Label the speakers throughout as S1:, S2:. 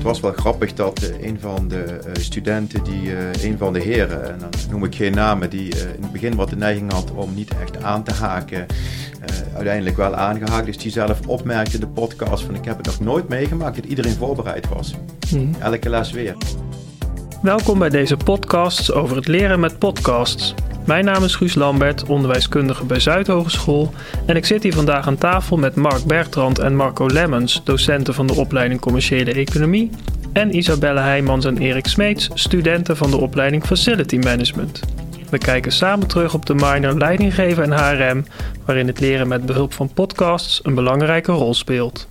S1: Het was wel grappig dat uh, een van de uh, studenten, die, uh, een van de heren, en dan noem ik geen namen, die in het begin wat de neiging had om niet echt aan te haken, uiteindelijk wel aangehaakt. Dus die zelf opmerkte in de podcast van ik heb het nog nooit meegemaakt dat iedereen voorbereid was. Mm. Elke les weer.
S2: Welkom bij deze podcasts over het leren met podcasts. Mijn naam is Guus Lambert, onderwijskundige bij Zuidhogeschool. En ik zit hier vandaag aan tafel met Mark Bertrand en Marco Lemmens, docenten van de opleiding Commerciële Economie. En Isabelle Heijmans en Erik Smeets, studenten van de opleiding Facility Management. We kijken samen terug op de minor Leidinggeven en HRM, waarin het leren met behulp van podcasts een belangrijke rol speelt.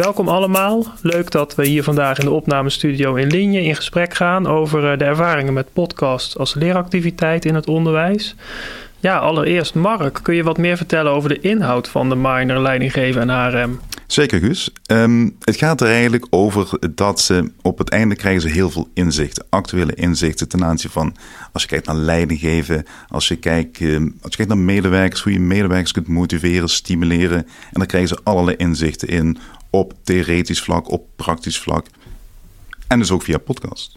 S2: Welkom allemaal. Leuk dat we hier vandaag in de opnamestudio in Linje in gesprek gaan over eh, de ervaringen met podcast als leeractiviteit in het onderwijs. Ja, allereerst Mark, kun je wat meer vertellen over de inhoud van de minor leidinggeven en HRM?
S3: Zeker, Gus. Um, het gaat er eigenlijk over dat ze op het einde krijgen ze heel veel inzichten, actuele inzichten ten aanzien van als je kijkt naar leidinggeven, als je kijkt, um, als je kijkt naar medewerkers, hoe je medewerkers kunt motiveren, stimuleren. En dan krijgen ze allerlei inzichten in op theoretisch vlak, op praktisch vlak. En dus ook via podcast.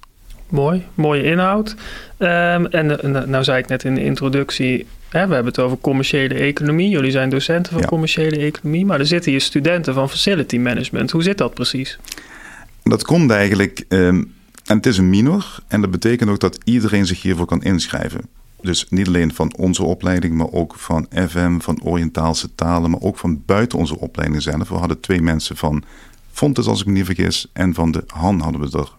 S2: Mooi, mooie inhoud. Um, en nou zei ik net in de introductie, hè, we hebben het over commerciële economie. Jullie zijn docenten van commerciële economie, maar er zitten hier studenten van facility management. Hoe zit dat precies?
S3: Dat komt eigenlijk, um, en het is een minor, en dat betekent ook dat iedereen zich hiervoor kan inschrijven. Dus niet alleen van onze opleiding, maar ook van FM, van Oriëntaalse talen, maar ook van buiten onze opleiding zelf. We hadden twee mensen van Fontes, als ik me niet vergis, en van de Han hadden we er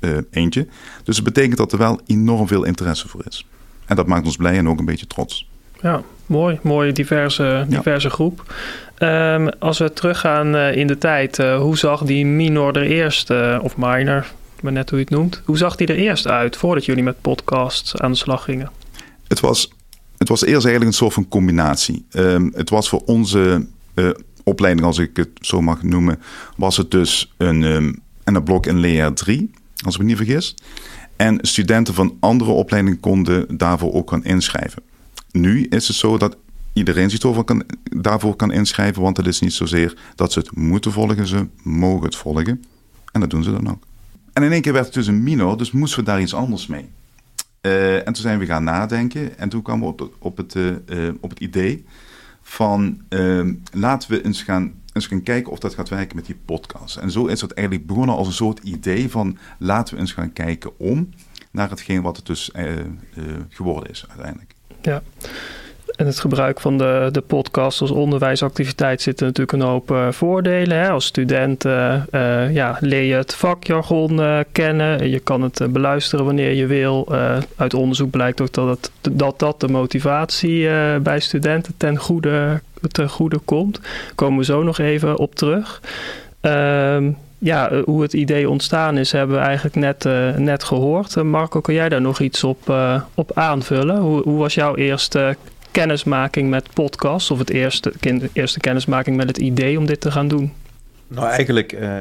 S3: uh, eentje. Dus het betekent dat er wel enorm veel interesse voor is. En dat maakt ons blij en ook een beetje trots.
S2: Ja, mooi. Mooie diverse, diverse groep. Um, als we teruggaan uh, in de tijd, uh, hoe zag die minor er eerst, of minor, maar net hoe je het noemt, hoe zag die er eerst uit voordat jullie met podcasts aan de slag gingen?
S3: Het was, het was eerst eigenlijk een soort van combinatie. Um, het was voor onze uh, opleiding, als ik het zo mag noemen, was het dus een, een blok in leer 3, als ik me niet vergis. En studenten van andere opleidingen konden daarvoor ook gaan inschrijven. Nu is het zo dat iedereen zich kan, daarvoor kan inschrijven, want het is niet zozeer dat ze het moeten volgen, ze mogen het volgen. En dat doen ze dan ook. En in één keer werd het dus een minor, dus moesten we daar iets anders mee. Uh, en toen zijn we gaan nadenken en toen kwamen we op, op, het, uh, op het idee van uh, laten we eens gaan, eens kijken of dat gaat werken met die podcast. En zo is het eigenlijk begonnen als een soort idee van laten we eens gaan kijken om naar hetgeen wat het dus geworden is uiteindelijk.
S2: Ja. En het gebruik van de, de podcast als onderwijsactiviteit zitten natuurlijk een hoop uh, voordelen. Hè? Als student uh, uh, ja, leer je het vakjargon kennen. Je kan het beluisteren wanneer je wil. uit onderzoek blijkt ook dat dat, dat de motivatie bij studenten ten goede, ten goede komt. Daar komen we zo nog even op terug. Ehm, ja, hoe het idee ontstaan is, hebben we eigenlijk net, net gehoord. Marco, kun jij daar nog iets op, op aanvullen? Hoe, hoe was jouw eerste kennismaking met podcasts? Of het eerste, eerste kennismaking met het idee om dit te gaan doen?
S1: Nou, eigenlijk uh,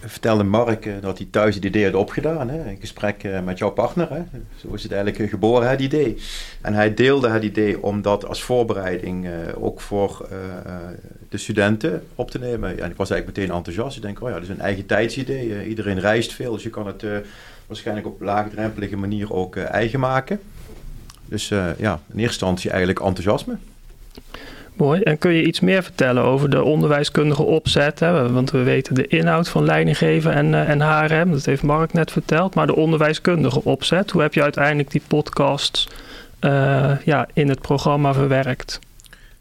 S1: vertelde Mark uh, dat hij thuis het idee had opgedaan. Hè? In gesprek met jouw partner. Hè? Zo is het eigenlijk geboren, het idee. En hij deelde het idee om dat als voorbereiding ook voor de studenten op te nemen. En ik was eigenlijk meteen enthousiast. Ik denk, oh ja, dat is een eigen tijdsidee. iedereen reist veel, dus je kan het waarschijnlijk op laagdrempelige manier ook eigen maken. Dus uh, ja, in eerste instantie eigenlijk enthousiasme.
S2: Mooi. En kun je iets meer vertellen over de onderwijskundige opzet? Hè? Want we weten de inhoud van leidinggeven en, uh, en HRM. Dat heeft Mark net verteld. Maar de onderwijskundige opzet. Hoe heb je uiteindelijk die podcasts uh, ja, in het programma verwerkt?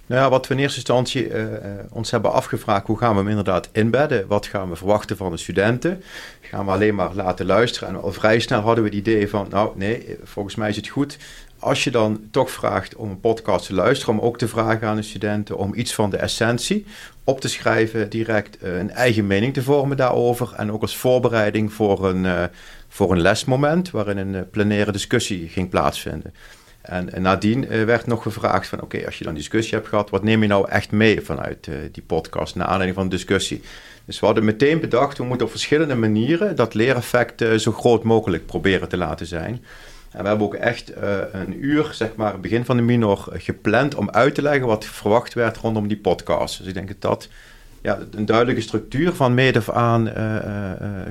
S1: Nou ja, wat we in eerste instantie uh, ons hebben afgevraagd, hoe gaan we hem inderdaad inbedden? Wat gaan we verwachten van de studenten? Gaan we alleen maar laten luisteren? En al vrij snel hadden we het idee van, nou nee, volgens mij is het goed als je dan toch vraagt om een podcast te luisteren, om ook te vragen aan de studenten om iets van de essentie op te schrijven, direct uh, een eigen mening te vormen daarover en ook als voorbereiding voor een, uh, voor een lesmoment waarin een uh, plenaire discussie ging plaatsvinden. En, en nadien werd nog gevraagd van oké, als je dan discussie hebt gehad, wat neem je nou echt mee vanuit die podcast naar aanleiding van de discussie? Dus we hadden meteen bedacht, we moeten op verschillende manieren dat leereffect zo groot mogelijk proberen te laten zijn. En we hebben ook echt een uur, zeg maar, begin van de minor gepland om uit te leggen wat verwacht werd rondom die podcast. Dus ik denk dat dat ja, een duidelijke structuur van meet af aan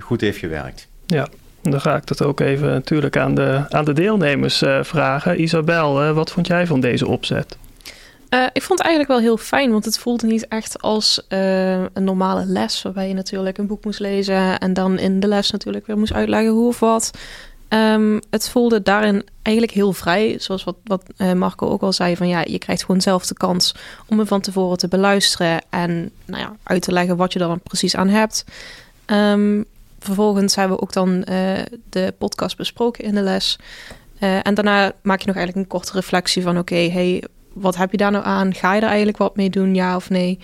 S1: goed heeft gewerkt.
S2: Ja, dan ga ik dat ook even natuurlijk aan de, aan de deelnemers vragen. Isabel, wat vond jij van deze opzet?
S4: Uh, ik vond het eigenlijk wel heel fijn, want het voelde niet echt als uh, een normale les, waarbij je natuurlijk een boek moest lezen en dan in de les natuurlijk weer moest uitleggen hoe of wat. Um, het voelde daarin eigenlijk heel vrij, zoals wat, wat uh, Marco ook al zei, van ja, je krijgt gewoon zelf de kans om hem van tevoren te beluisteren en nou ja, uit te leggen wat je er precies aan hebt. Um, vervolgens hebben we ook dan de podcast besproken in de les. en daarna maak je nog eigenlijk een korte reflectie van oké, hey, wat heb je daar nou aan? Ga je er eigenlijk wat mee doen, ja of nee?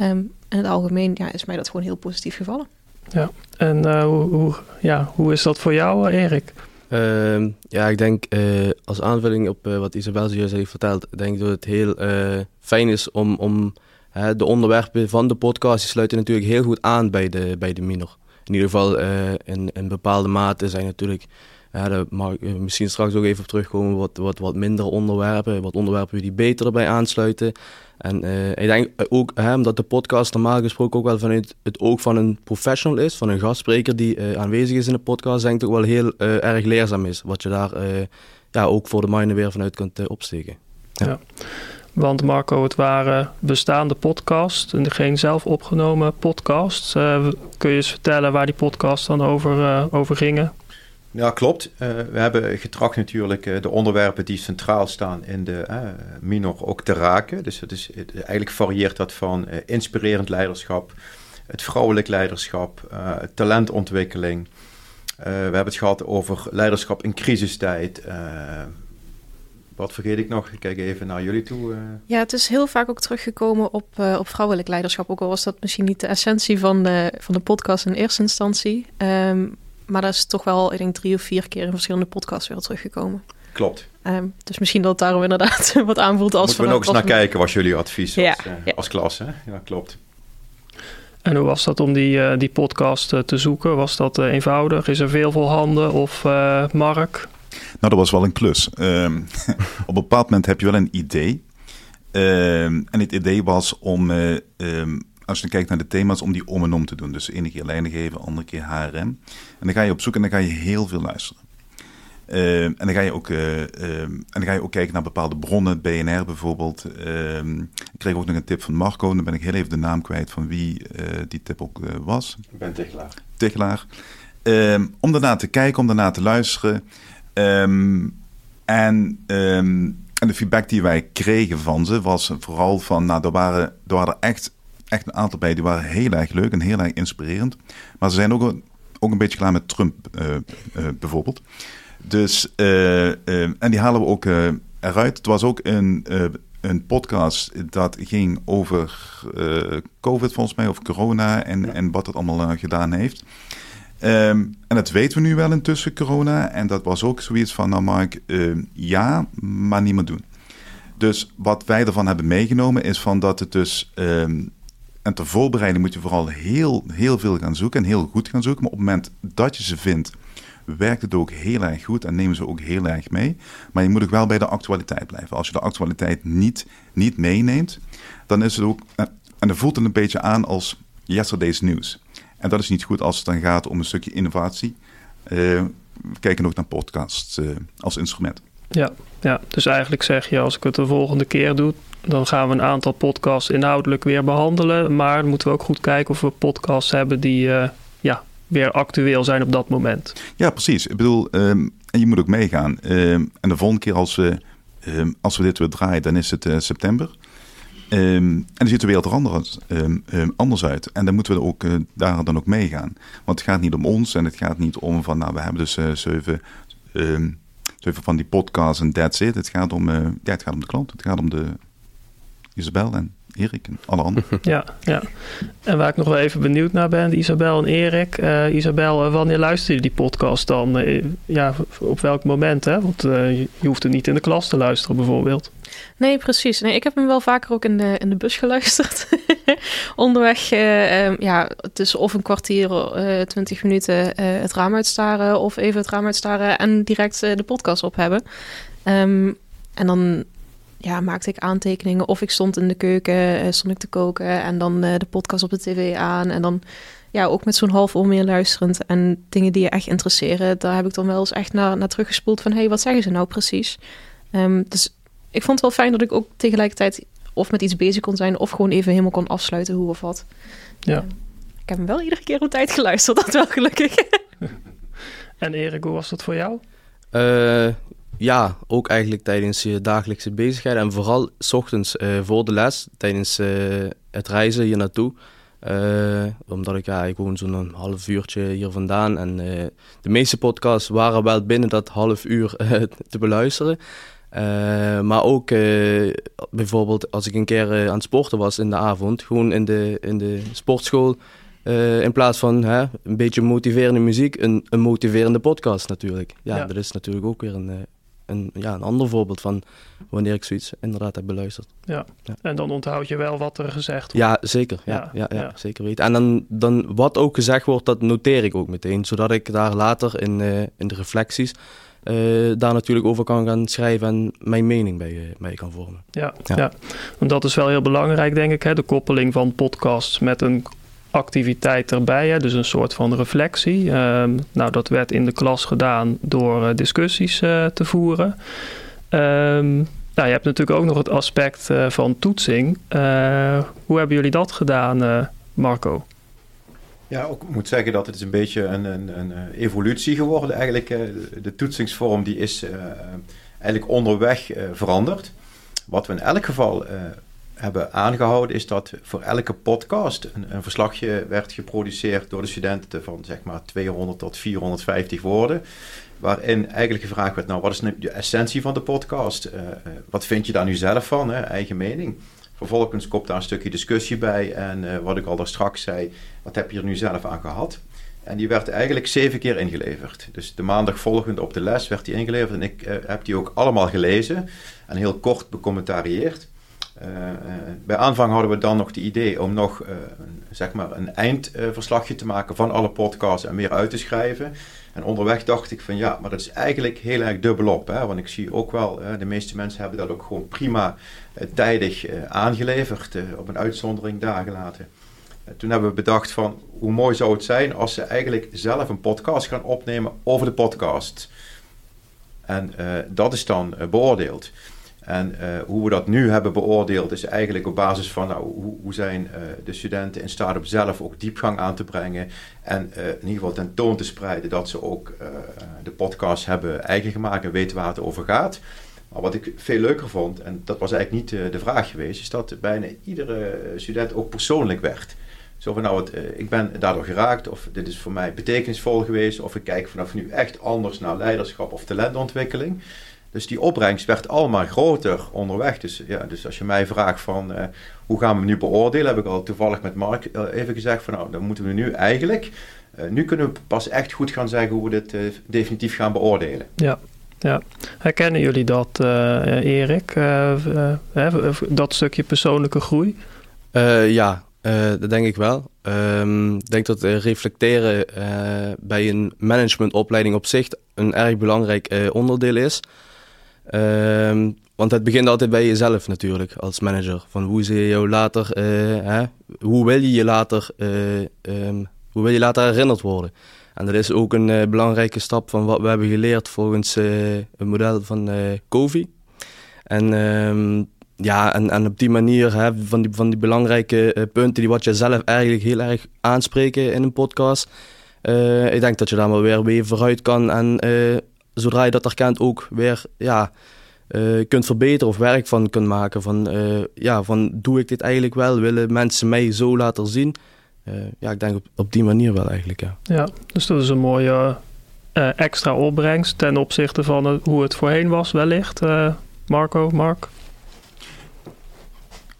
S4: Um, in het algemeen ja, is mij dat gewoon heel positief gevallen.
S2: Ja, en uh, hoe, ja, hoe is dat voor jou, Erik?
S5: Uh, ja, ik denk uh, als aanvulling op wat Isabel zojuist heeft verteld, denk ik dat het heel fijn is om, om de onderwerpen van de podcast, die sluiten natuurlijk heel goed aan bij de, bij de minor. In ieder geval in, in bepaalde mate zijn natuurlijk ja, daar mag ik eh, misschien straks ook even op terugkomen. Wat, wat, wat minder onderwerpen. Wat onderwerpen die beter erbij aansluiten. En uh, ik denk ook, hè, omdat de podcast normaal gesproken ook wel vanuit het oog van een professional is, van een gastspreker die aanwezig is in de podcast, denk ik ook wel heel erg leerzaam is. Wat je daar ja, ook voor de minor weer vanuit kunt opsteken. Ja. ja.
S2: Want Marco, het waren bestaande podcasts en geen zelf opgenomen podcasts. kun je eens vertellen waar die podcasts dan over, over gingen?
S1: Ja, klopt. Uh, we hebben getracht natuurlijk uh, de onderwerpen die centraal staan in de uh, minor ook te raken. Dus het is, eigenlijk varieert dat van inspirerend leiderschap, het vrouwelijk leiderschap, talentontwikkeling. we hebben het gehad over leiderschap in crisistijd. wat vergeet ik nog? Ik kijk even naar jullie toe.
S4: Ja, het is heel vaak ook teruggekomen op, op vrouwelijk leiderschap. Ook al was dat misschien niet de essentie van de, van de podcast in eerste instantie. Um, maar dat is toch wel, ik denk, drie of vier keer in verschillende podcasts weer teruggekomen.
S1: Klopt.
S4: Um, dus misschien dat het daarom inderdaad wat aanvoelt als...
S1: Moeten we nog eens naar kijken, was jullie advies als, ja, uh, als klas, hè? Ja, klopt.
S2: En hoe was dat om die, uh, die podcast uh, te zoeken? Was dat eenvoudig? Is er veel voorhanden? Of Mark?
S3: Nou, dat was wel een klus. Um, op een bepaald moment heb je wel een idee. Um, en het idee was om als je kijkt naar de thema's, om die om en om te doen. Dus ene keer lijnen geven, andere keer HRM. En dan ga je op zoek en dan ga je heel veel luisteren. Uh, en, dan ga je ook, uh, uh, en dan ga je ook kijken naar bepaalde bronnen, BNR bijvoorbeeld. Ehm, ik kreeg ook nog een tip van Marco, dan ben ik heel even de naam kwijt van wie eh, die tip ook was.
S1: Ik ben Tichelaar.
S3: Tichelaar. Ehm, om daarna te kijken, om daarna te luisteren. en, en de feedback die wij kregen van ze was vooral van, nou, er waren, er waren echt echt een aantal bij die waren heel erg leuk en heel erg inspirerend. Maar ze zijn ook een, ook een beetje klaar met Trump uh, uh, bijvoorbeeld. Dus, uh, en die halen we ook eruit. Het was ook een, een podcast dat ging over COVID volgens mij, of corona en, en wat het allemaal gedaan heeft. Um, en dat weten we nu wel intussen, corona. En dat was ook zoiets van, nou Mark, ja, maar niet meer doen. Dus wat wij ervan hebben meegenomen is van dat het dus um, en ter voorbereiding moet je vooral heel, heel veel gaan zoeken en heel goed gaan zoeken. Maar op het moment dat je ze vindt, werkt het ook heel erg goed en nemen ze ook heel erg mee. Maar je moet ook wel bij de actualiteit blijven. Als je de actualiteit niet, niet meeneemt, dan is het ook. Eh, en dan voelt het een beetje aan als yesterday's news. En dat is niet goed als het dan gaat om een stukje innovatie. Uh, we kijken ook naar podcasts uh, als instrument.
S2: Ja, ja, dus eigenlijk zeg je als ik het de volgende keer doe, dan gaan we een aantal podcasts inhoudelijk weer behandelen. Maar dan moeten we ook goed kijken of we podcasts hebben die uh, ja, weer actueel zijn op dat moment.
S3: Ja, precies. Ik bedoel, um, en je moet ook meegaan. Um, en de volgende keer als we, um, als we dit weer draaien, dan is het uh, september. en dan ziet de wereld er anders, anders uit. En dan moeten we ook, uh, daar dan ook meegaan. Want het gaat niet om ons en het gaat niet om van, nou, we hebben dus zeven van die podcasts en that's it. Het gaat om, uh, ja, het gaat om de klant. Het gaat om de, Isabel en Erik en alle anderen.
S2: Ja, ja. En waar ik nog wel even benieuwd naar ben, Isabel en Erik. Uh, Isabel, eh, wanneer luister je die podcast dan? Uh, ja, op welk moment? Hè? Want uh, je hoeft het niet in de klas te luisteren bijvoorbeeld.
S4: Nee, precies. Nee, ik heb hem wel vaker ook in de, in de bus geluisterd. onderweg, uh, um, ja, tussen of een kwartier, uh, twintig minuten het raam uitstaren of even het raam uitstaren en direct de podcast op hebben. Um, en dan ja, maakte ik aantekeningen of ik stond in de keuken, stond ik te koken en dan de podcast op de tv aan en dan ja, ook met zo'n half oor meer luisterend en dingen die je echt interesseren, daar heb ik dan wel eens echt naar, naar teruggespoeld van hé, hey, wat zeggen ze nou precies? Um, dus ik vond het wel fijn dat ik ook tegelijkertijd of met iets bezig kon zijn of gewoon even helemaal kon afsluiten hoe of wat.
S2: Ja.
S4: Um, ik heb hem wel iedere keer op tijd geluisterd, dat wel gelukkig.
S2: en Erik, hoe was dat voor jou?
S5: Uh, ja, ook eigenlijk tijdens je dagelijkse bezigheid en vooral s ochtends uh, voor de les, tijdens uh, het reizen hier naartoe. Uh, omdat ik, ja, ik woon zo'n half uurtje hier vandaan. En de meeste podcasts waren wel binnen dat half uur te beluisteren. maar ook bijvoorbeeld als ik een keer aan het sporten was in de avond, gewoon in de, in de sportschool. in plaats van hè, een beetje motiverende muziek, een, een motiverende podcast natuurlijk. Ja, ja, dat is natuurlijk ook weer een, een, ja, een ander voorbeeld van wanneer ik zoiets inderdaad heb beluisterd.
S2: Ja, ja. en dan onthoud je wel wat er gezegd
S5: wordt. Ja, zeker. Ja, ja, ja, zeker weten. En dan, dan wat ook gezegd wordt, dat noteer ik ook meteen, zodat ik daar later in, uh, in de reflecties uh, daar natuurlijk over kan gaan schrijven en mijn mening bij, uh, bij kan vormen.
S2: Ja, ja. want dat is wel heel belangrijk, denk ik, hè? de koppeling van podcasts met een activiteit erbij, hè? dus een soort van reflectie. Um, nou, dat werd in de klas gedaan door uh, discussies uh, te voeren. Um, nou, je hebt natuurlijk ook nog het aspect uh, van toetsing. hoe hebben jullie dat gedaan, Marco?
S1: Ja, ook moet zeggen dat het is een beetje een, een, een evolutie geworden. Eigenlijk, de toetsingsvorm die is eigenlijk onderweg veranderd. Wat we in elk geval hebben aangehouden is dat voor elke podcast een, een, verslagje werd geproduceerd door de studenten van zeg maar 200 tot 450 woorden. Waarin eigenlijk gevraagd werd, nou wat is nu de essentie van de podcast? Uh, uh, wat vind je daar nu zelf van? Hè? Eigen mening. Vervolgens komt daar een stukje discussie bij en uh, wat ik al daar straks zei, wat heb je er nu zelf aan gehad? En die werd eigenlijk zeven keer ingeleverd. Dus de maandag volgend op de les werd die ingeleverd en ik heb die ook allemaal gelezen en heel kort becommentarieerd. Uh, bij aanvang hadden we dan nog het idee om nog uh, zeg maar een eindverslagje te maken van alle podcasts en meer uit te schrijven. En onderweg dacht ik van ja, maar dat is eigenlijk heel erg dubbelop. Hè? Want ik zie ook wel, de meeste mensen hebben dat ook gewoon prima tijdig aangeleverd, op een uitzondering dagen later. toen hebben we bedacht van hoe mooi zou het zijn als ze eigenlijk zelf een podcast gaan opnemen over de podcast. En dat is dan beoordeeld. En uh, hoe we dat nu hebben beoordeeld is eigenlijk op basis van nou, hoe, hoe zijn uh, de studenten in staat om zelf ook diepgang aan te brengen en uh, in ieder geval tentoon te spreiden dat ze ook de podcast hebben eigen gemaakt en weten waar het over gaat. Maar wat ik veel leuker vond, en dat was eigenlijk niet de vraag geweest, is dat bijna iedere student ook persoonlijk werd. Zo van nou, het, ik ben daardoor geraakt, of dit is voor mij betekenisvol geweest, of ik kijk vanaf nu echt anders naar leiderschap of talentontwikkeling. Dus die opbrengst werd allemaal groter onderweg. Dus, ja, dus als je mij vraagt van uh, hoe gaan we nu beoordelen, heb ik al toevallig met Mark uh, even gezegd van nou, dan moeten we nu eigenlijk, uh, nu kunnen we pas echt goed gaan zeggen hoe we dit definitief gaan beoordelen.
S2: Ja. Ja, herkennen jullie dat, Erik? dat stukje persoonlijke groei?
S5: ja, dat denk ik wel. Um, ik denk dat reflecteren bij een managementopleiding op zich een erg belangrijk onderdeel is. Um, want het begint altijd bij jezelf natuurlijk, als manager. Van hoe zie je jou later, uh, hè? hoe wil je je later, uh, um, hoe wil je later herinnerd worden? En dat is ook een uh, belangrijke stap van wat we hebben geleerd volgens een model van Covey. En um, ja, en, en op die manier hè, van, die, van die belangrijke punten die wat je zelf eigenlijk heel erg aanspreken in een podcast. ik denk dat je daar maar weer, weer vooruit kan en zodra je dat herkent ook weer ja, uh, kunt verbeteren of werk van kunt maken. Van, uh, ja, van doe ik dit eigenlijk wel? Willen mensen mij zo laten zien? Uh, ja, ik denk op, op die manier wel eigenlijk, ja.
S2: Ja, dus dat is een mooie extra opbrengst ten opzichte van hoe het voorheen was wellicht. Marco, Mark?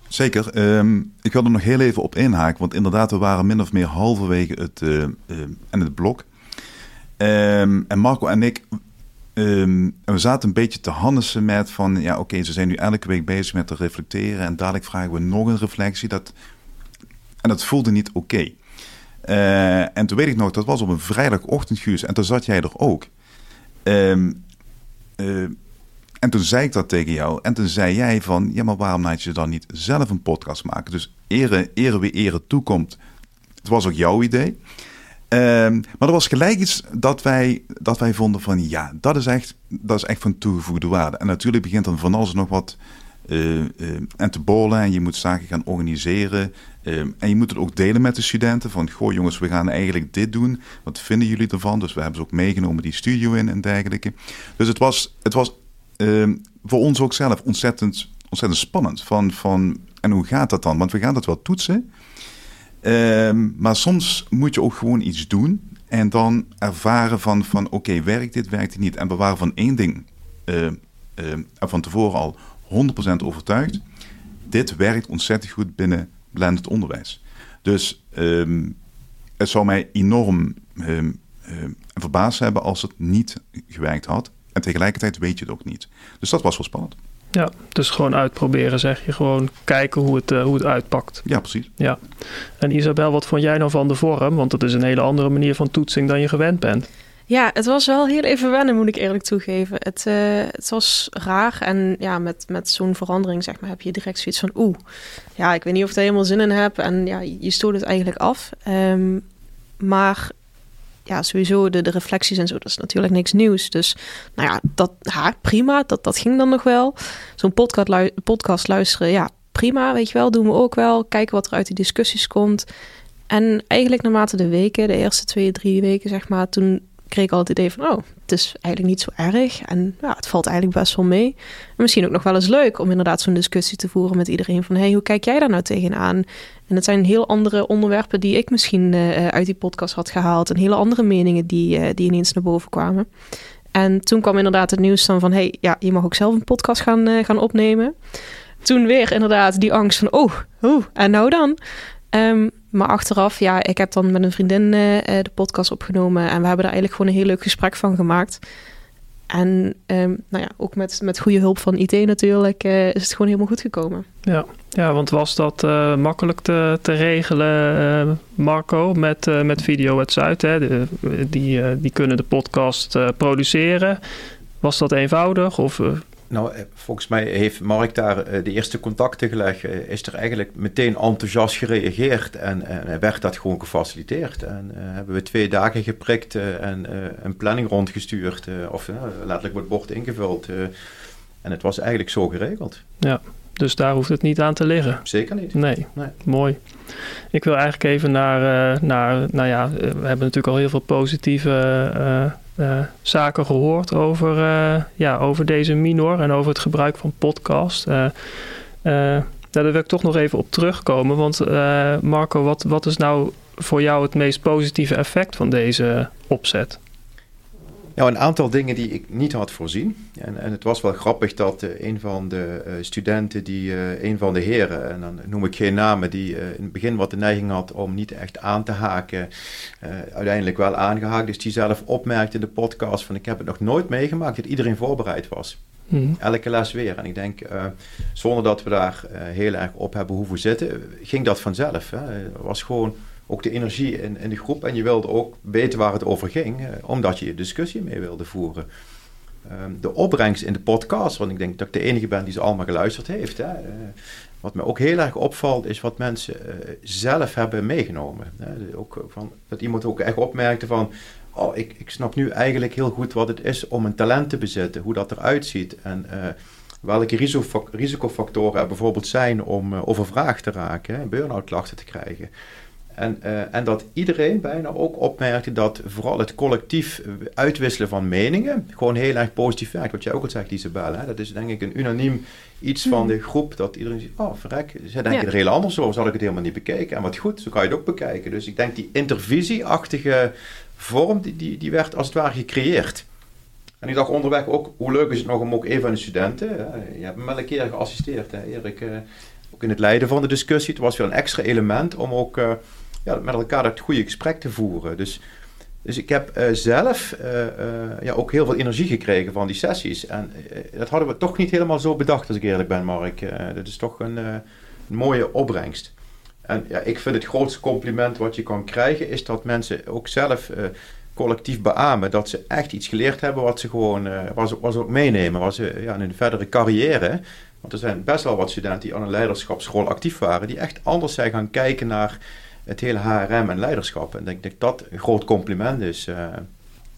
S3: Zeker. Um, ik wil er nog heel even op inhaken, want inderdaad, we waren min of meer halverwege het, en het blok. Um, en Marco en ik Um, we zaten een beetje te hannissen met van, ja oké, ze zijn nu elke week bezig met te reflecteren en dadelijk vragen we nog een reflectie. Dat En dat voelde niet oké. Eh, en toen weet ik nog, dat was op een vrijdagochtend, Guus. En toen zat jij er ook. Ehm, eh, en toen zei ik dat tegen jou. En toen zei jij van, ja, maar waarom laat je dan niet zelf een podcast maken? Dus ere, ere wie ere toekomt. Het was ook jouw idee. Ehm, maar er was gelijk iets dat wij, dat wij vonden van, ja, dat is echt, dat is echt van toegevoegde waarde. En natuurlijk begint dan van alles nog wat uh, en te bolen. En je moet zaken gaan organiseren. Ehm, en je moet het ook delen met de studenten. Van, goh jongens, we gaan eigenlijk dit doen. Wat vinden jullie ervan? Dus we hebben ze ook meegenomen die studio in en dergelijke. Dus het was, het was Ehm, voor ons ook zelf ontzettend, ontzettend spannend. Van, van, en hoe gaat dat dan? Want we gaan dat wel toetsen. Ehm, maar soms moet je ook gewoon iets doen. En dan ervaren van, van oké, werkt dit, werkt dit niet. En we waren van één ding uh, van tevoren al 100% overtuigd. Dit werkt ontzettend goed binnen blended onderwijs. Dus het zou mij enorm verbaasd hebben als het niet gewerkt had. En tegelijkertijd weet je het ook niet. Dus dat was wel spannend.
S2: Ja, dus gewoon uitproberen zeg je. Gewoon kijken hoe het, uh, hoe het uitpakt.
S3: Ja, precies.
S2: Ja. En Isabel, wat vond jij nou van de vorm? Want dat is een hele andere manier van toetsing dan je gewend bent.
S4: Ja, het was wel heel even wennen, moet ik eerlijk toegeven. Het, uh, het was raar en ja, met, met zo'n verandering zeg maar, heb je direct zoiets van... oeh, ja, ik weet niet of ik er helemaal zin in heb. En ja, je stoot het eigenlijk af. Um, maar ja, sowieso de, de reflecties en zo, dat is natuurlijk niks nieuws. Dus nou ja, dat, ja, prima, dat, dat ging dan nog wel. Zo'n podcast, podcast luisteren, ja, prima, weet je wel, doen we ook wel. Kijken wat er uit die discussies komt. En eigenlijk naarmate de weken, de eerste twee, drie weken, zeg maar, toen kreeg ik al het idee van, oh, het is eigenlijk niet zo erg. En ja, het valt eigenlijk best wel mee. En misschien ook nog wel eens leuk om inderdaad zo'n discussie te voeren met iedereen. Van, hey, hoe kijk jij daar nou tegenaan? En het zijn heel andere onderwerpen die ik misschien uh, uit die podcast had gehaald. En hele andere meningen die, uh, die ineens naar boven kwamen. En toen kwam inderdaad het nieuws dan van, hey, ja, je mag ook zelf een podcast gaan, uh, gaan opnemen. Toen weer inderdaad die angst van, oh, oh en nou dan? Um, maar achteraf, ja, ik heb dan met een vriendin uh, de podcast opgenomen. En we hebben daar eigenlijk gewoon een heel leuk gesprek van gemaakt. En um, nou ja, ook met, met goede hulp van IT natuurlijk uh, is het gewoon helemaal goed gekomen.
S2: Ja, ja want was dat makkelijk te, te regelen, Marco, met, met Video het Zuid? Hè? Die, die kunnen de podcast produceren. Was dat eenvoudig? Of
S1: nou, eh, volgens mij heeft Mark daar eh, de eerste contacten gelegd. Eh, is er eigenlijk meteen enthousiast gereageerd en, en werd dat gewoon gefaciliteerd. En hebben we twee dagen geprikt en een planning rondgestuurd. of letterlijk het bord ingevuld. en het was eigenlijk zo geregeld.
S2: Ja, dus daar hoeft het niet aan te liggen.
S1: Zeker niet.
S2: Nee, nee. mooi. Ik wil eigenlijk even naar, naar, nou ja, we hebben natuurlijk al heel veel positieve uh, zaken gehoord over, uh, ja, over deze minor en over het gebruik van podcast. Uh, daar wil ik toch nog even op terugkomen. Want Marco, wat, wat is nou voor jou het meest positieve effect van deze opzet?
S1: Nou, een aantal dingen die ik niet had voorzien. En, en het was wel grappig dat uh, een van de uh, studenten, die, uh, een van de heren, en dan noem ik geen namen, die in het begin wat de neiging had om niet echt aan te haken, uiteindelijk wel aangehaakt. Dus die zelf opmerkte in de podcast van ik heb het nog nooit meegemaakt dat iedereen voorbereid was. Hmm. Elke les weer. En ik denk, zonder dat we daar heel erg op hebben hoeven zitten, ging dat vanzelf. Hè. Het was gewoon ook de energie in, in de groep. En je wilde ook weten waar het over ging, eh, omdat je je discussie mee wilde voeren. Ehm, de opbrengst in de podcast, want ik denk dat ik de enige ben die ze allemaal geluisterd heeft. Hè. Uh, wat me ook heel erg opvalt, is wat mensen uh, zelf hebben meegenomen. Hè. Ook van, dat iemand ook echt opmerkte van, oh, ik, ik snap nu eigenlijk heel goed wat het is om een talent te bezitten, hoe dat eruit ziet. En welke risicofactoren er bijvoorbeeld zijn om overvraagd te raken, burn-out klachten te krijgen. En, uh, en dat iedereen bijna ook opmerkte dat vooral het collectief uitwisselen van meningen gewoon heel erg positief werkt. Wat jij ook al zegt, Isabel. Hè? Dat is denk ik een unaniem iets van mhm. de groep dat iedereen zegt, oh verrek, zij denken er heel anders over, zal ik het helemaal niet bekeken. En wat goed, zo kan je het ook bekijken. Dus ik denk die intervisieachtige vorm, die, die, die werd als het ware gecreëerd. En ik dacht onderweg ook, hoe leuk is het nog om ook een van de studenten, hè? je hebt me wel een keer geassisteerd, hè, Erik, uh, ook in het leiden van de discussie. Het was weer een extra element om ook... Ja, met elkaar dat goede gesprek te voeren. Dus, dus ik heb uh, zelf uh, uh, ja, ook heel veel energie gekregen van die sessies. En dat hadden we toch niet helemaal zo bedacht, als ik eerlijk ben, Mark. dat is toch een, een mooie opbrengst. En ja, ik vind het grootste compliment wat je kan krijgen, is dat mensen ook zelf collectief beamen dat ze echt iets geleerd hebben wat ze gewoon wat ze, ook meenemen, wat ze ja, in hun verdere carrière. Want er zijn best wel wat studenten die aan een leiderschapsschool actief waren, die echt anders zijn gaan kijken naar het hele HRM en leiderschap. En ik denk dat dat een groot compliment is. Uh,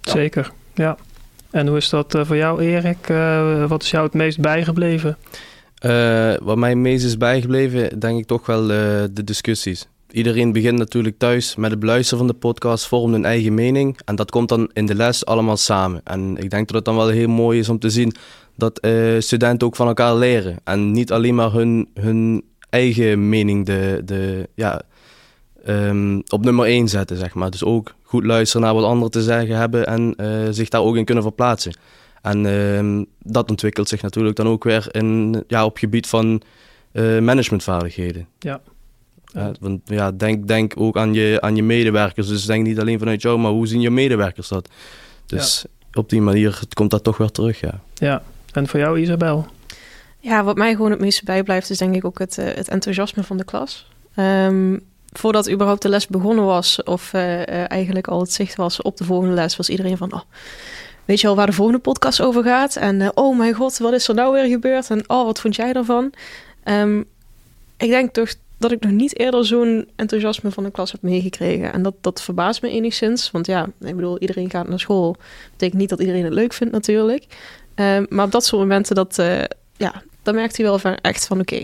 S2: Zeker, ja. En hoe is dat uh, voor jou, Erik? Uh, wat is jou het meest bijgebleven?
S5: wat mij het meest is bijgebleven, denk ik toch wel de discussies. Iedereen begint natuurlijk thuis met het beluisteren van de podcast, vormt een eigen mening. En dat komt dan in de les allemaal samen. En ik denk dat het dan wel heel mooi is om te zien dat studenten ook van elkaar leren. En niet alleen maar hun, hun eigen mening de, de, ja, um, op nummer 1 zetten, zeg maar. Dus ook goed luisteren naar wat anderen te zeggen hebben en uh, zich daar ook in kunnen verplaatsen. En uh, dat ontwikkelt zich natuurlijk dan ook weer in, ja, op gebied van uh, managementvaardigheden.
S2: Ja.
S5: Uh, want ja, denk, denk ook aan je, aan je medewerkers. Dus denk niet alleen vanuit jou, maar hoe zien je medewerkers dat? Dus ja. op die manier komt dat toch weer terug, ja.
S2: Ja, en voor jou Isabel?
S4: Ja, wat mij gewoon het meeste bijblijft is denk ik ook het, het enthousiasme van de klas. Um, voordat überhaupt de les begonnen was, of uh, eigenlijk al het zicht was op de volgende les, was iedereen van: oh, weet je al waar de volgende podcast over gaat? En uh, oh mijn god, wat is er nou weer gebeurd? En oh, wat vond jij daarvan? Um, ik denk toch dat ik nog niet eerder zo'n enthousiasme van de klas heb meegekregen. En dat, dat verbaast me enigszins. Want ja, ik bedoel, iedereen gaat naar school. Betekent niet dat iedereen het leuk vindt natuurlijk. Um, maar op dat soort momenten, dat, ja, dan merkt hij wel van echt van oké.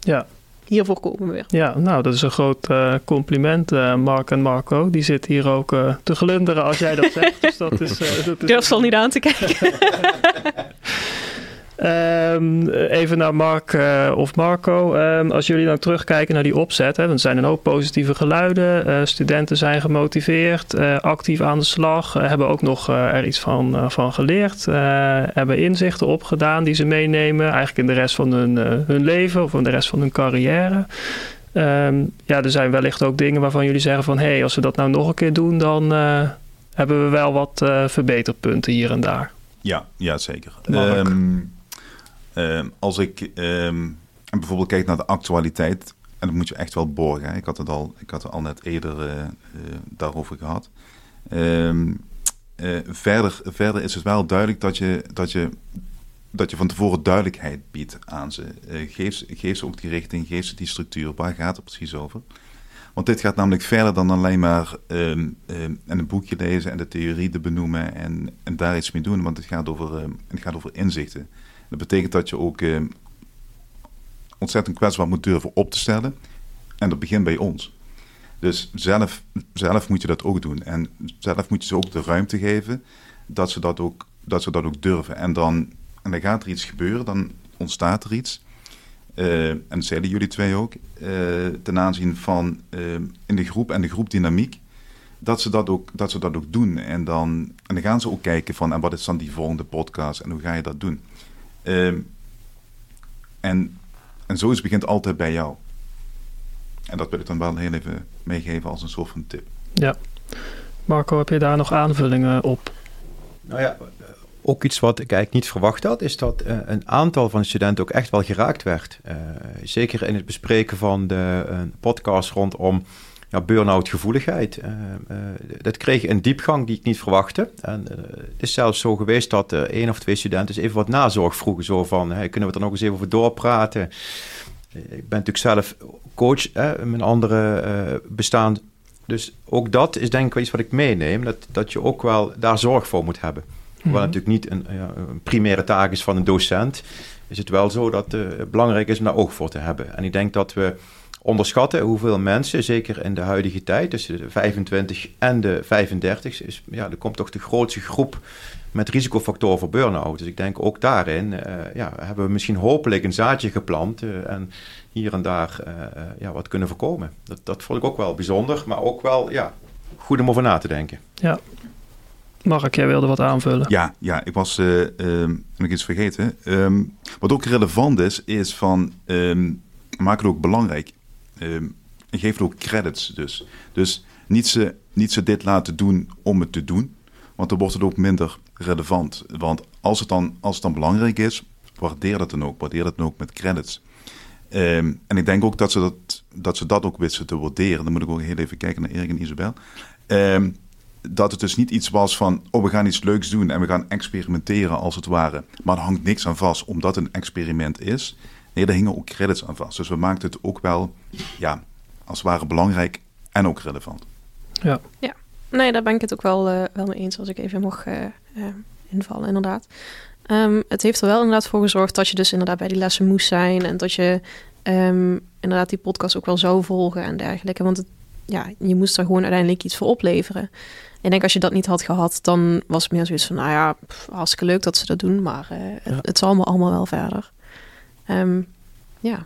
S2: Ja,
S4: hiervoor komen we weer.
S2: Ja, nou, dat is een groot uh, compliment, uh, Mark en Marco. Die zitten hier ook uh, te glunderen als jij dat zegt. dus dat is, dat is...
S4: Durf al niet aan te kijken.
S2: Um, even naar Mark uh, of Marco. Um, als jullie dan terugkijken naar die opzet, hè, dan zijn er een hoop positieve geluiden. Uh, studenten zijn gemotiveerd, uh, actief aan de slag, hebben ook nog er iets van, van geleerd. hebben inzichten opgedaan die ze meenemen, eigenlijk in de rest van hun, hun leven of in de rest van hun carrière. Um, ja, er zijn wellicht ook dingen waarvan jullie zeggen van hé, hey, als we dat nou nog een keer doen, dan hebben we wel wat verbeterpunten hier en daar.
S3: Ja, ja zeker. Um, uh, als ik um, bijvoorbeeld kijk naar de actualiteit, en dat moet je echt wel borgen. Hè. Ik had het al, ik had al net eerder uh, uh, daarover gehad. Um, verder, verder is het wel duidelijk dat je, dat je, dat je van tevoren duidelijkheid biedt aan ze. geef, geef ze ook die richting, geef ze die structuur. Waar gaat het precies over? Want dit gaat namelijk verder dan alleen maar um, een boekje lezen en de theorie te benoemen en, en daar iets mee doen. Want het gaat over, het gaat over inzichten. Dat betekent dat je ook uh, ontzettend kwetsbaar moet durven op te stellen. En dat begint bij ons. Dus zelf, zelf moet je dat ook doen. En zelf moet je ze ook de ruimte geven dat ze dat ook, dat ze dat ook durven. En dan, en dan gaat er iets gebeuren, dan ontstaat er iets. Uh, en dat zeiden jullie twee ook, uh, ten aanzien van uh, in de groep en de groepdynamiek, dat ze dat ook, dat ze dat ook doen. En dan, en dan gaan ze ook kijken van, en wat is dan die volgende podcast en hoe ga je dat doen? Um, en, en zoiets begint altijd bij jou. En dat wil ik dan wel heel even meegeven als een soort van tip.
S2: Ja. Marco, heb je daar nog aanvullingen op?
S1: Nou ja, ook iets wat ik eigenlijk niet verwacht had, is dat uh, een aantal van de studenten ook echt wel geraakt werd. Uh, zeker in het bespreken van de uh, podcast rondom ja, burn-out gevoeligheid. Uh, uh, dat kreeg een diepgang die ik niet verwachtte. En uh, het is zelfs zo geweest dat één of twee studenten even wat nazorg vroegen. Zo van, hey, kunnen we er nog eens even over doorpraten? Ik ben natuurlijk zelf coach in mijn andere bestaan. Dus ook dat is denk ik wel iets wat ik meeneem. Dat, dat je ook wel daar zorg voor moet hebben. Hoewel mm -hmm. natuurlijk niet een, ja, een, primaire taak is van een docent... is het wel zo dat het belangrijk is om daar oog voor te hebben. En ik denk dat we onderschatten hoeveel mensen, zeker in de huidige tijd, tussen de 25 en de 35, is, ja, er komt toch de grootste groep met risicofactoren voor burn-out. Dus ik denk ook daarin uh, ja, hebben we misschien hopelijk een zaadje geplant uh, en hier en daar uh, ja, wat kunnen voorkomen. Dat, dat vond ik ook wel bijzonder, maar ook wel ja, goed om over na te denken.
S2: Ja. Mark, jij wilde wat aanvullen?
S3: Ja, ja ik was uh, um, nog iets vergeten. Um, wat ook relevant is, is van um, maak het ook belangrijk. Geef het ook credits dus. Dus niet ze, niet ze dit laten doen om het te doen, want dan wordt het ook minder relevant. Want als het dan, als het dan belangrijk is, waardeer dat dan ook. Waardeer dat dan ook met credits. Ehm, en ik denk ook dat ze dat, dat ze dat ook wisten te waarderen. Dan moet ik ook heel even kijken naar Erik en Isabel. Ehm, dat het dus niet iets was van, oh, we gaan iets leuks doen en we gaan experimenteren als het ware. Maar er hangt niks aan vast, omdat het een experiment is. Nee, daar hingen ook credits aan vast. Dus we maakten het ook wel, ja, als het ware belangrijk en ook relevant.
S2: Ja.
S4: Ja, nee, daar ben ik het ook wel, uh, wel mee eens als ik even mocht uh, uh, invallen, inderdaad. Um, het heeft er wel inderdaad voor gezorgd dat je dus inderdaad bij die lessen moest zijn en dat je um, inderdaad die podcast ook wel zou volgen en dergelijke. Want het, ja, je moest er gewoon uiteindelijk iets voor opleveren. Ik denk als je dat niet had gehad, dan was het meer zoiets van, nou ja, pff, hartstikke leuk dat ze dat doen, maar uh, ja. het, het, zal allemaal, allemaal wel verder. Um, ja.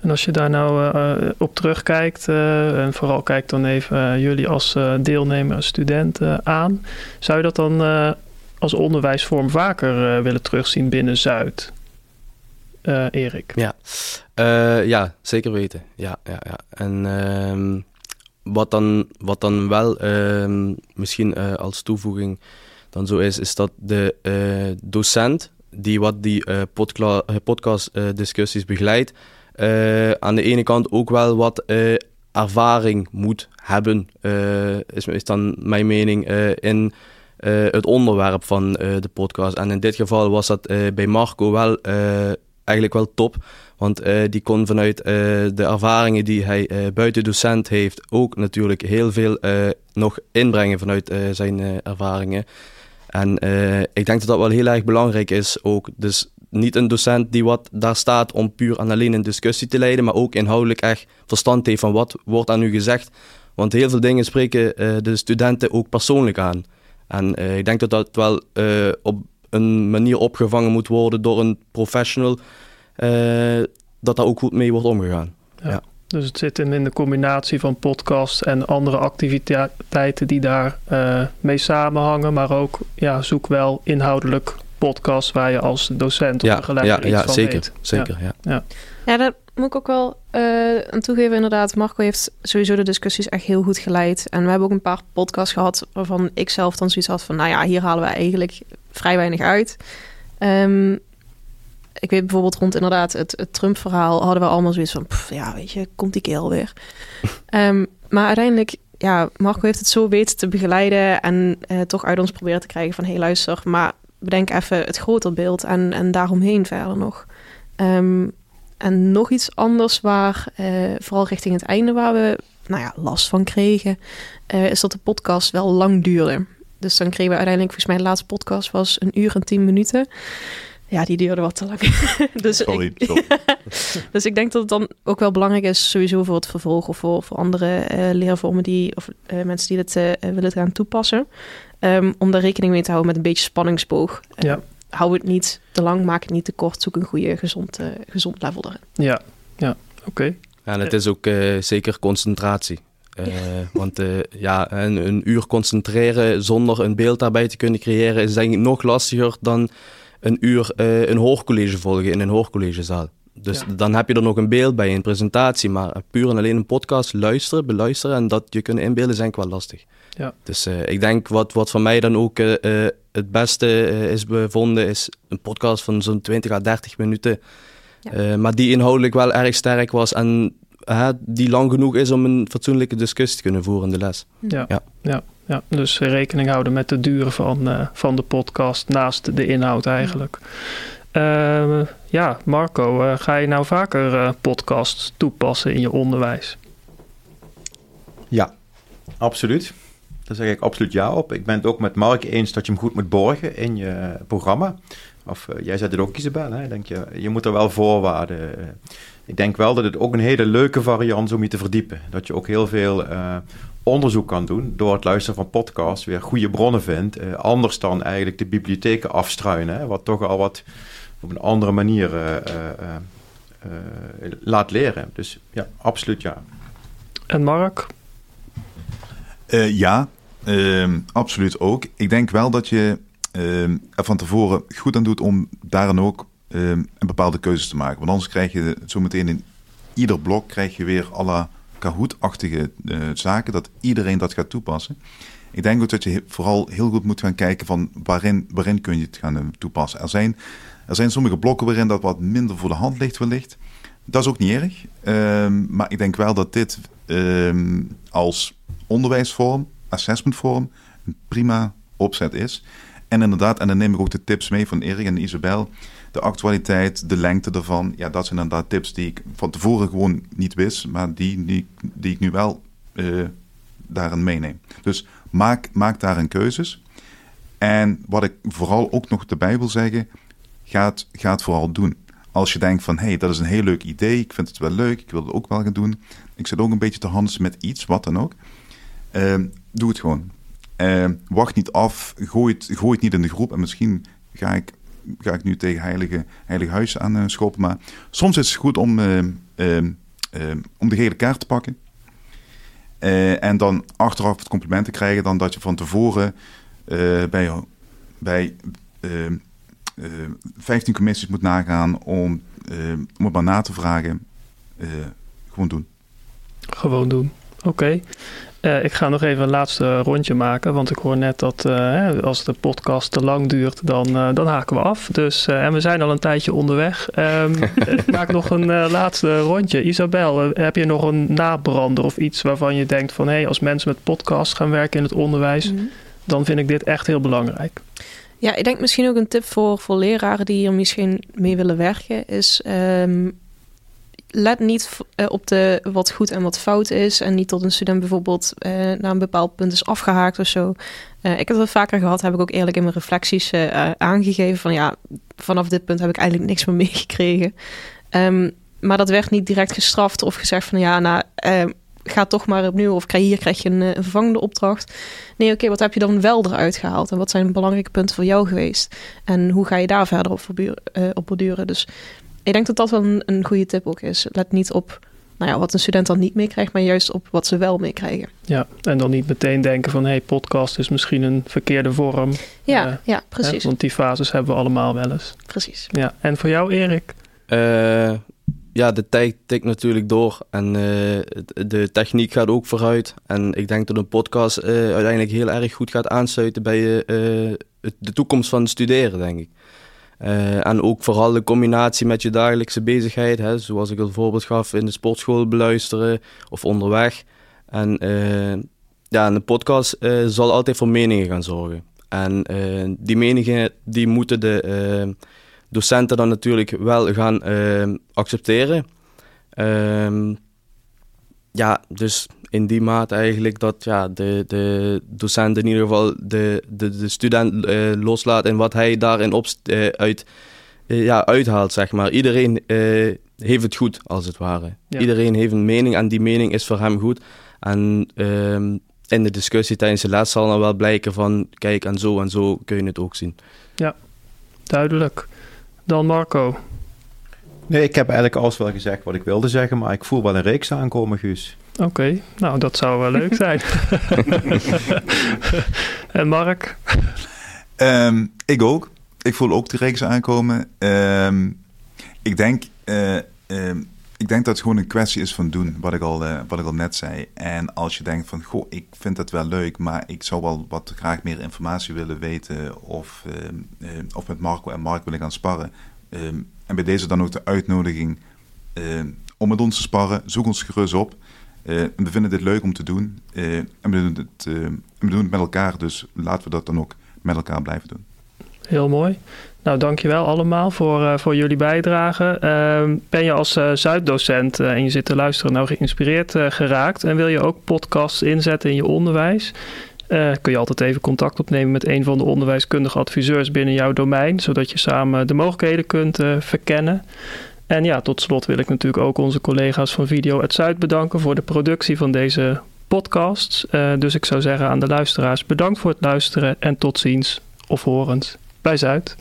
S2: En als je daar nou uh, op terugkijkt, uh, en vooral kijkt dan even uh, jullie als deelnemer, student aan, zou je dat dan als onderwijsvorm vaker willen terugzien binnen Zuid? Erik?
S5: Ja. ja, zeker weten. Ja, ja, ja. En ehm, wat, dan, wat dan wel ehm, misschien als toevoeging dan zo is, is dat de docent die wat die podcast discussies begeleidt, uh, aan de ene kant ook wel wat ervaring moet hebben, is, is, dan mijn mening, in het onderwerp van de podcast. En in dit geval was dat bij Marco wel eigenlijk wel top. Want die kon vanuit de ervaringen die hij buiten docent heeft ook natuurlijk heel veel nog inbrengen vanuit zijn ervaringen. En ik denk dat dat wel heel erg belangrijk is ook. Dus niet een docent die wat daar staat om puur en alleen een discussie te leiden, maar ook inhoudelijk echt verstand heeft van wat wordt aan u gezegd. Want heel veel dingen spreken uh, de studenten ook persoonlijk aan. En uh, ik denk dat dat wel op een manier opgevangen moet worden door een professional, dat daar ook goed mee wordt omgegaan. Ja. ja.
S2: Dus het zit in, in de combinatie van podcast en andere activiteiten die daar mee samenhangen, maar ook ja, zoek wel inhoudelijk podcast waar je als docent of
S5: ja,
S2: begeleider
S5: ja, ja,
S2: van
S5: zeker,
S2: weet.
S5: Zeker, ja.
S2: Ja.
S4: ja, daar moet ik ook wel uh, aan toegeven inderdaad. Marco heeft sowieso de discussies echt heel goed geleid. En we hebben ook een paar podcasts gehad waarvan ik zelf dan zoiets had van... nou ja, hier halen we eigenlijk vrij weinig uit. Um, ik weet bijvoorbeeld rond inderdaad het, het Trump-verhaal... hadden we allemaal zoiets van, pff, ja, weet je, komt die keel weer. um, maar uiteindelijk ja, Marco heeft het zo weten te begeleiden en uh, toch uit ons proberen te krijgen van... hé, hey, luister, maar bedenk even het groter beeld en, en daaromheen verder nog. Um, en nog iets anders waar, uh, vooral richting het einde, waar we nou ja, last van kregen, uh, is dat de podcast wel lang duurde. Dus dan kregen we uiteindelijk, volgens mij de laatste podcast was een uur en tien minuten. Ja, die duurde wat te lang. dus,
S3: sorry,
S4: ik,
S3: sorry.
S4: dus ik denk dat het dan ook wel belangrijk is, sowieso voor het vervolg of voor, voor andere uh, leervormen die, of uh, mensen die dit uh, willen gaan toepassen. Um, om daar rekening mee te houden met een beetje spanningsboog.
S2: Ja.
S4: Hou het niet te lang, maak het niet te kort. Zoek een goede, gezond, gezond level erin.
S2: Ja, ja, oké. Okay.
S5: En het is ook zeker concentratie. Uh, want uh, ja, een, een, uur concentreren zonder een beeld daarbij te kunnen creëren is denk ik nog lastiger dan een uur uh, een hoogcollege volgen in een hoogcollegezaal. Dus ja. dan heb je er nog een beeld bij, een presentatie. Maar puur en alleen een podcast luisteren, beluisteren en dat je kunnen inbeelden ik wel lastig.
S2: Ja.
S5: Dus uh, ik denk wat, wat voor mij dan ook uh, het beste is bevonden, is een podcast van zo'n 20 à 30 minuten. Ja. maar die inhoudelijk wel erg sterk was en die lang genoeg is om een fatsoenlijke discussie te kunnen voeren in de les.
S2: Ja, ja. ja. Ja. dus rekening houden met de duur van, van de podcast naast de inhoud eigenlijk. Uh, ja, Marco, uh, ga je nou vaker uh, podcasts toepassen in je onderwijs?
S1: Ja, absoluut. Daar zeg ik absoluut ja op. Ik ben het ook met Mark eens dat je hem goed moet borgen in je programma. Of jij zei het ook, Isabel, hè? Denk je, je moet er wel voorwaarden. ik denk wel dat het ook een hele leuke variant is om je te verdiepen. Dat je ook heel veel onderzoek kan doen door het luisteren van podcasts, weer goede bronnen vindt. anders dan eigenlijk de bibliotheken afstruinen, hè? wat toch al wat op een andere manier uh, uh, uh, laat leren. Dus ja, absoluut ja.
S2: En Mark?
S3: ja, ehm, absoluut ook. Ik denk wel dat je er van tevoren goed aan doet om daarin ook ehm, een bepaalde keuzes te maken. Want anders krijg je zo meteen in ieder blok krijg je weer alle Kahoot-achtige zaken, dat iedereen dat gaat toepassen. Ik denk ook dat je vooral heel goed moet gaan kijken van waarin, waarin kun je het gaan toepassen. Er zijn er zijn sommige blokken waarin dat wat minder voor de hand ligt wellicht. Dat is ook niet erg. Ehm, maar ik denk wel dat dit ehm, als onderwijsvorm, assessmentvorm, een prima opzet is. En inderdaad, en dan neem ik ook de tips mee van Erik en Isabel. De actualiteit, de lengte ervan. Ja, dat zijn inderdaad tips die ik van tevoren gewoon niet wist. Maar die, die, ik nu wel uh, daarin meeneem. Dus maak, maak daarin keuzes. En wat ik vooral ook nog erbij wil zeggen, ga het, vooral doen. Als je denkt van, hé, hey, dat is een heel leuk idee, ik vind het wel leuk, ik wil het ook wel gaan doen. Ik zit ook een beetje te hansen met iets, wat dan ook. Ehm, doe het gewoon. Ehm, wacht niet af, gooi het, gooi het niet in de groep. En misschien ga ik, ga ik nu tegen Heilige, Heilige Huis aan uh, schoppen. Maar soms is het goed om, om de gele kaart te pakken. En dan achteraf het compliment te krijgen dan dat je van tevoren bij, bij uh, uh, 15 commissies moet nagaan om, om het maar na te vragen. gewoon doen.
S2: Gewoon doen. Oké. Uh, ik ga nog even een laatste rondje maken, want ik hoor net dat uh, als de podcast te lang duurt, dan, uh, dan haken we af. Dus, en we zijn al een tijdje onderweg. Um, ik maak nog een laatste rondje. Isabel, heb je nog een nabrander of iets waarvan je denkt van hé, hey, als mensen met podcasts gaan werken in het onderwijs, mm -hmm. dan vind ik dit echt heel belangrijk.
S4: Ja, ik denk misschien ook een tip voor, voor leraren die hier misschien mee willen werken, is um, let niet uh, op de, wat goed en wat fout is. En niet tot een student bijvoorbeeld uh, naar een bepaald punt is afgehaakt of zo. Uh, ik heb het vaker gehad, heb ik ook eerlijk in mijn reflecties aangegeven. Van ja, vanaf dit punt heb ik eigenlijk niks meer meegekregen. Um, maar dat werd niet direct gestraft of gezegd van ja, nou, ga toch maar opnieuw. Of krijg, hier krijg je een, vervangende opdracht. Nee, oké, wat heb je dan wel eruit gehaald? En wat zijn belangrijke punten voor jou geweest? En hoe ga je daar verder op, op borduren? Dus ik denk dat dat wel een, een goede tip ook is. Let niet op nou ja, wat een student dan niet meekrijgt, maar juist op wat ze wel meekrijgen.
S2: Ja, en dan niet meteen denken van hé, hey, podcast is misschien een verkeerde vorm.
S4: Ja, uh, ja precies.
S2: Hè, want die fases hebben we allemaal wel eens.
S4: Precies.
S2: Ja, en voor jou, Erik?
S5: Uh, ja, de tijd tikt natuurlijk door en uh, de techniek gaat ook vooruit. En ik denk dat een podcast uiteindelijk heel erg goed gaat aansluiten bij de toekomst van studeren, denk ik. Uh, en ook vooral de combinatie met je dagelijkse bezigheid, hè, zoals ik het voorbeeld gaf in de sportschool beluisteren of onderweg. En uh, ja, een podcast uh, zal altijd voor meningen gaan zorgen. En die meningen die moeten de docenten dan natuurlijk wel gaan accepteren. Ehm, ja, dus in die mate eigenlijk dat ja, de, de docent in ieder geval de, de, de student uh, loslaat en wat hij daarin op, uh, uit, uh, ja, uithaalt, zeg maar. Iedereen heeft het goed, als het ware. Ja. Iedereen heeft een mening en die mening is voor hem goed. En ehm, in de discussie tijdens de les zal dan wel blijken van, kijk, en zo en zo kun je het ook zien.
S2: Ja, duidelijk. Dan Marco.
S1: Nee, ik heb eigenlijk alles wel gezegd wat ik wilde zeggen, maar ik voel wel een reeks aankomen, Guus.
S2: Oké, okay. nou dat zou wel leuk zijn. en Mark?
S3: Um, ik ook. Ik voel ook de reeks aankomen. Um, ik denk... Uh, um, ik denk dat het gewoon een kwestie is van doen, wat ik, al, uh, wat ik al net zei. En als je denkt van, goh, ik vind het wel leuk, maar ik zou wel wat graag meer informatie willen weten. Of, uh, of met Marco en Mark willen gaan sparren. en bij deze dan ook de uitnodiging om met ons te sparren. Zoek ons gerust op. Uh, we vinden dit leuk om te doen. En we doen, het, uh, we doen het met elkaar, dus laten we dat dan ook met elkaar blijven doen.
S2: Heel mooi. Nou, dankjewel allemaal voor, voor jullie bijdrage. Ehm, ben je als Zuiddocent en je zit te luisteren nou geïnspireerd geraakt en wil je ook podcasts inzetten in je onderwijs? kun je altijd even contact opnemen met een van de onderwijskundige adviseurs binnen jouw domein, zodat je samen de mogelijkheden kunt verkennen. En ja, tot slot wil ik natuurlijk ook onze collega's van Video uit Zuid bedanken voor de productie van deze podcast. Uh, dus ik zou zeggen aan de luisteraars bedankt voor het luisteren en tot ziens of horens bij Zuid.